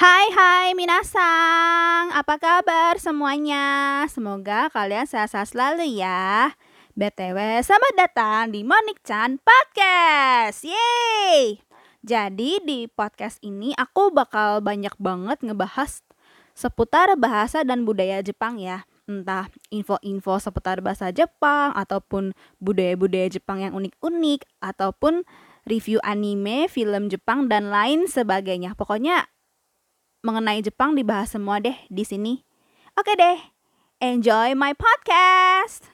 Hai hai minasang, apa kabar semuanya? Semoga kalian sehat-sehat selalu ya. BTW, selamat datang di Monik Chan Podcast. Yeay! Jadi di podcast ini aku bakal banyak banget ngebahas seputar bahasa dan budaya Jepang ya. Entah info-info seputar bahasa Jepang ataupun budaya-budaya Jepang yang unik-unik ataupun review anime, film Jepang dan lain sebagainya. Pokoknya mengenai Jepang dibahas semua deh di sini. Oke deh, enjoy my podcast.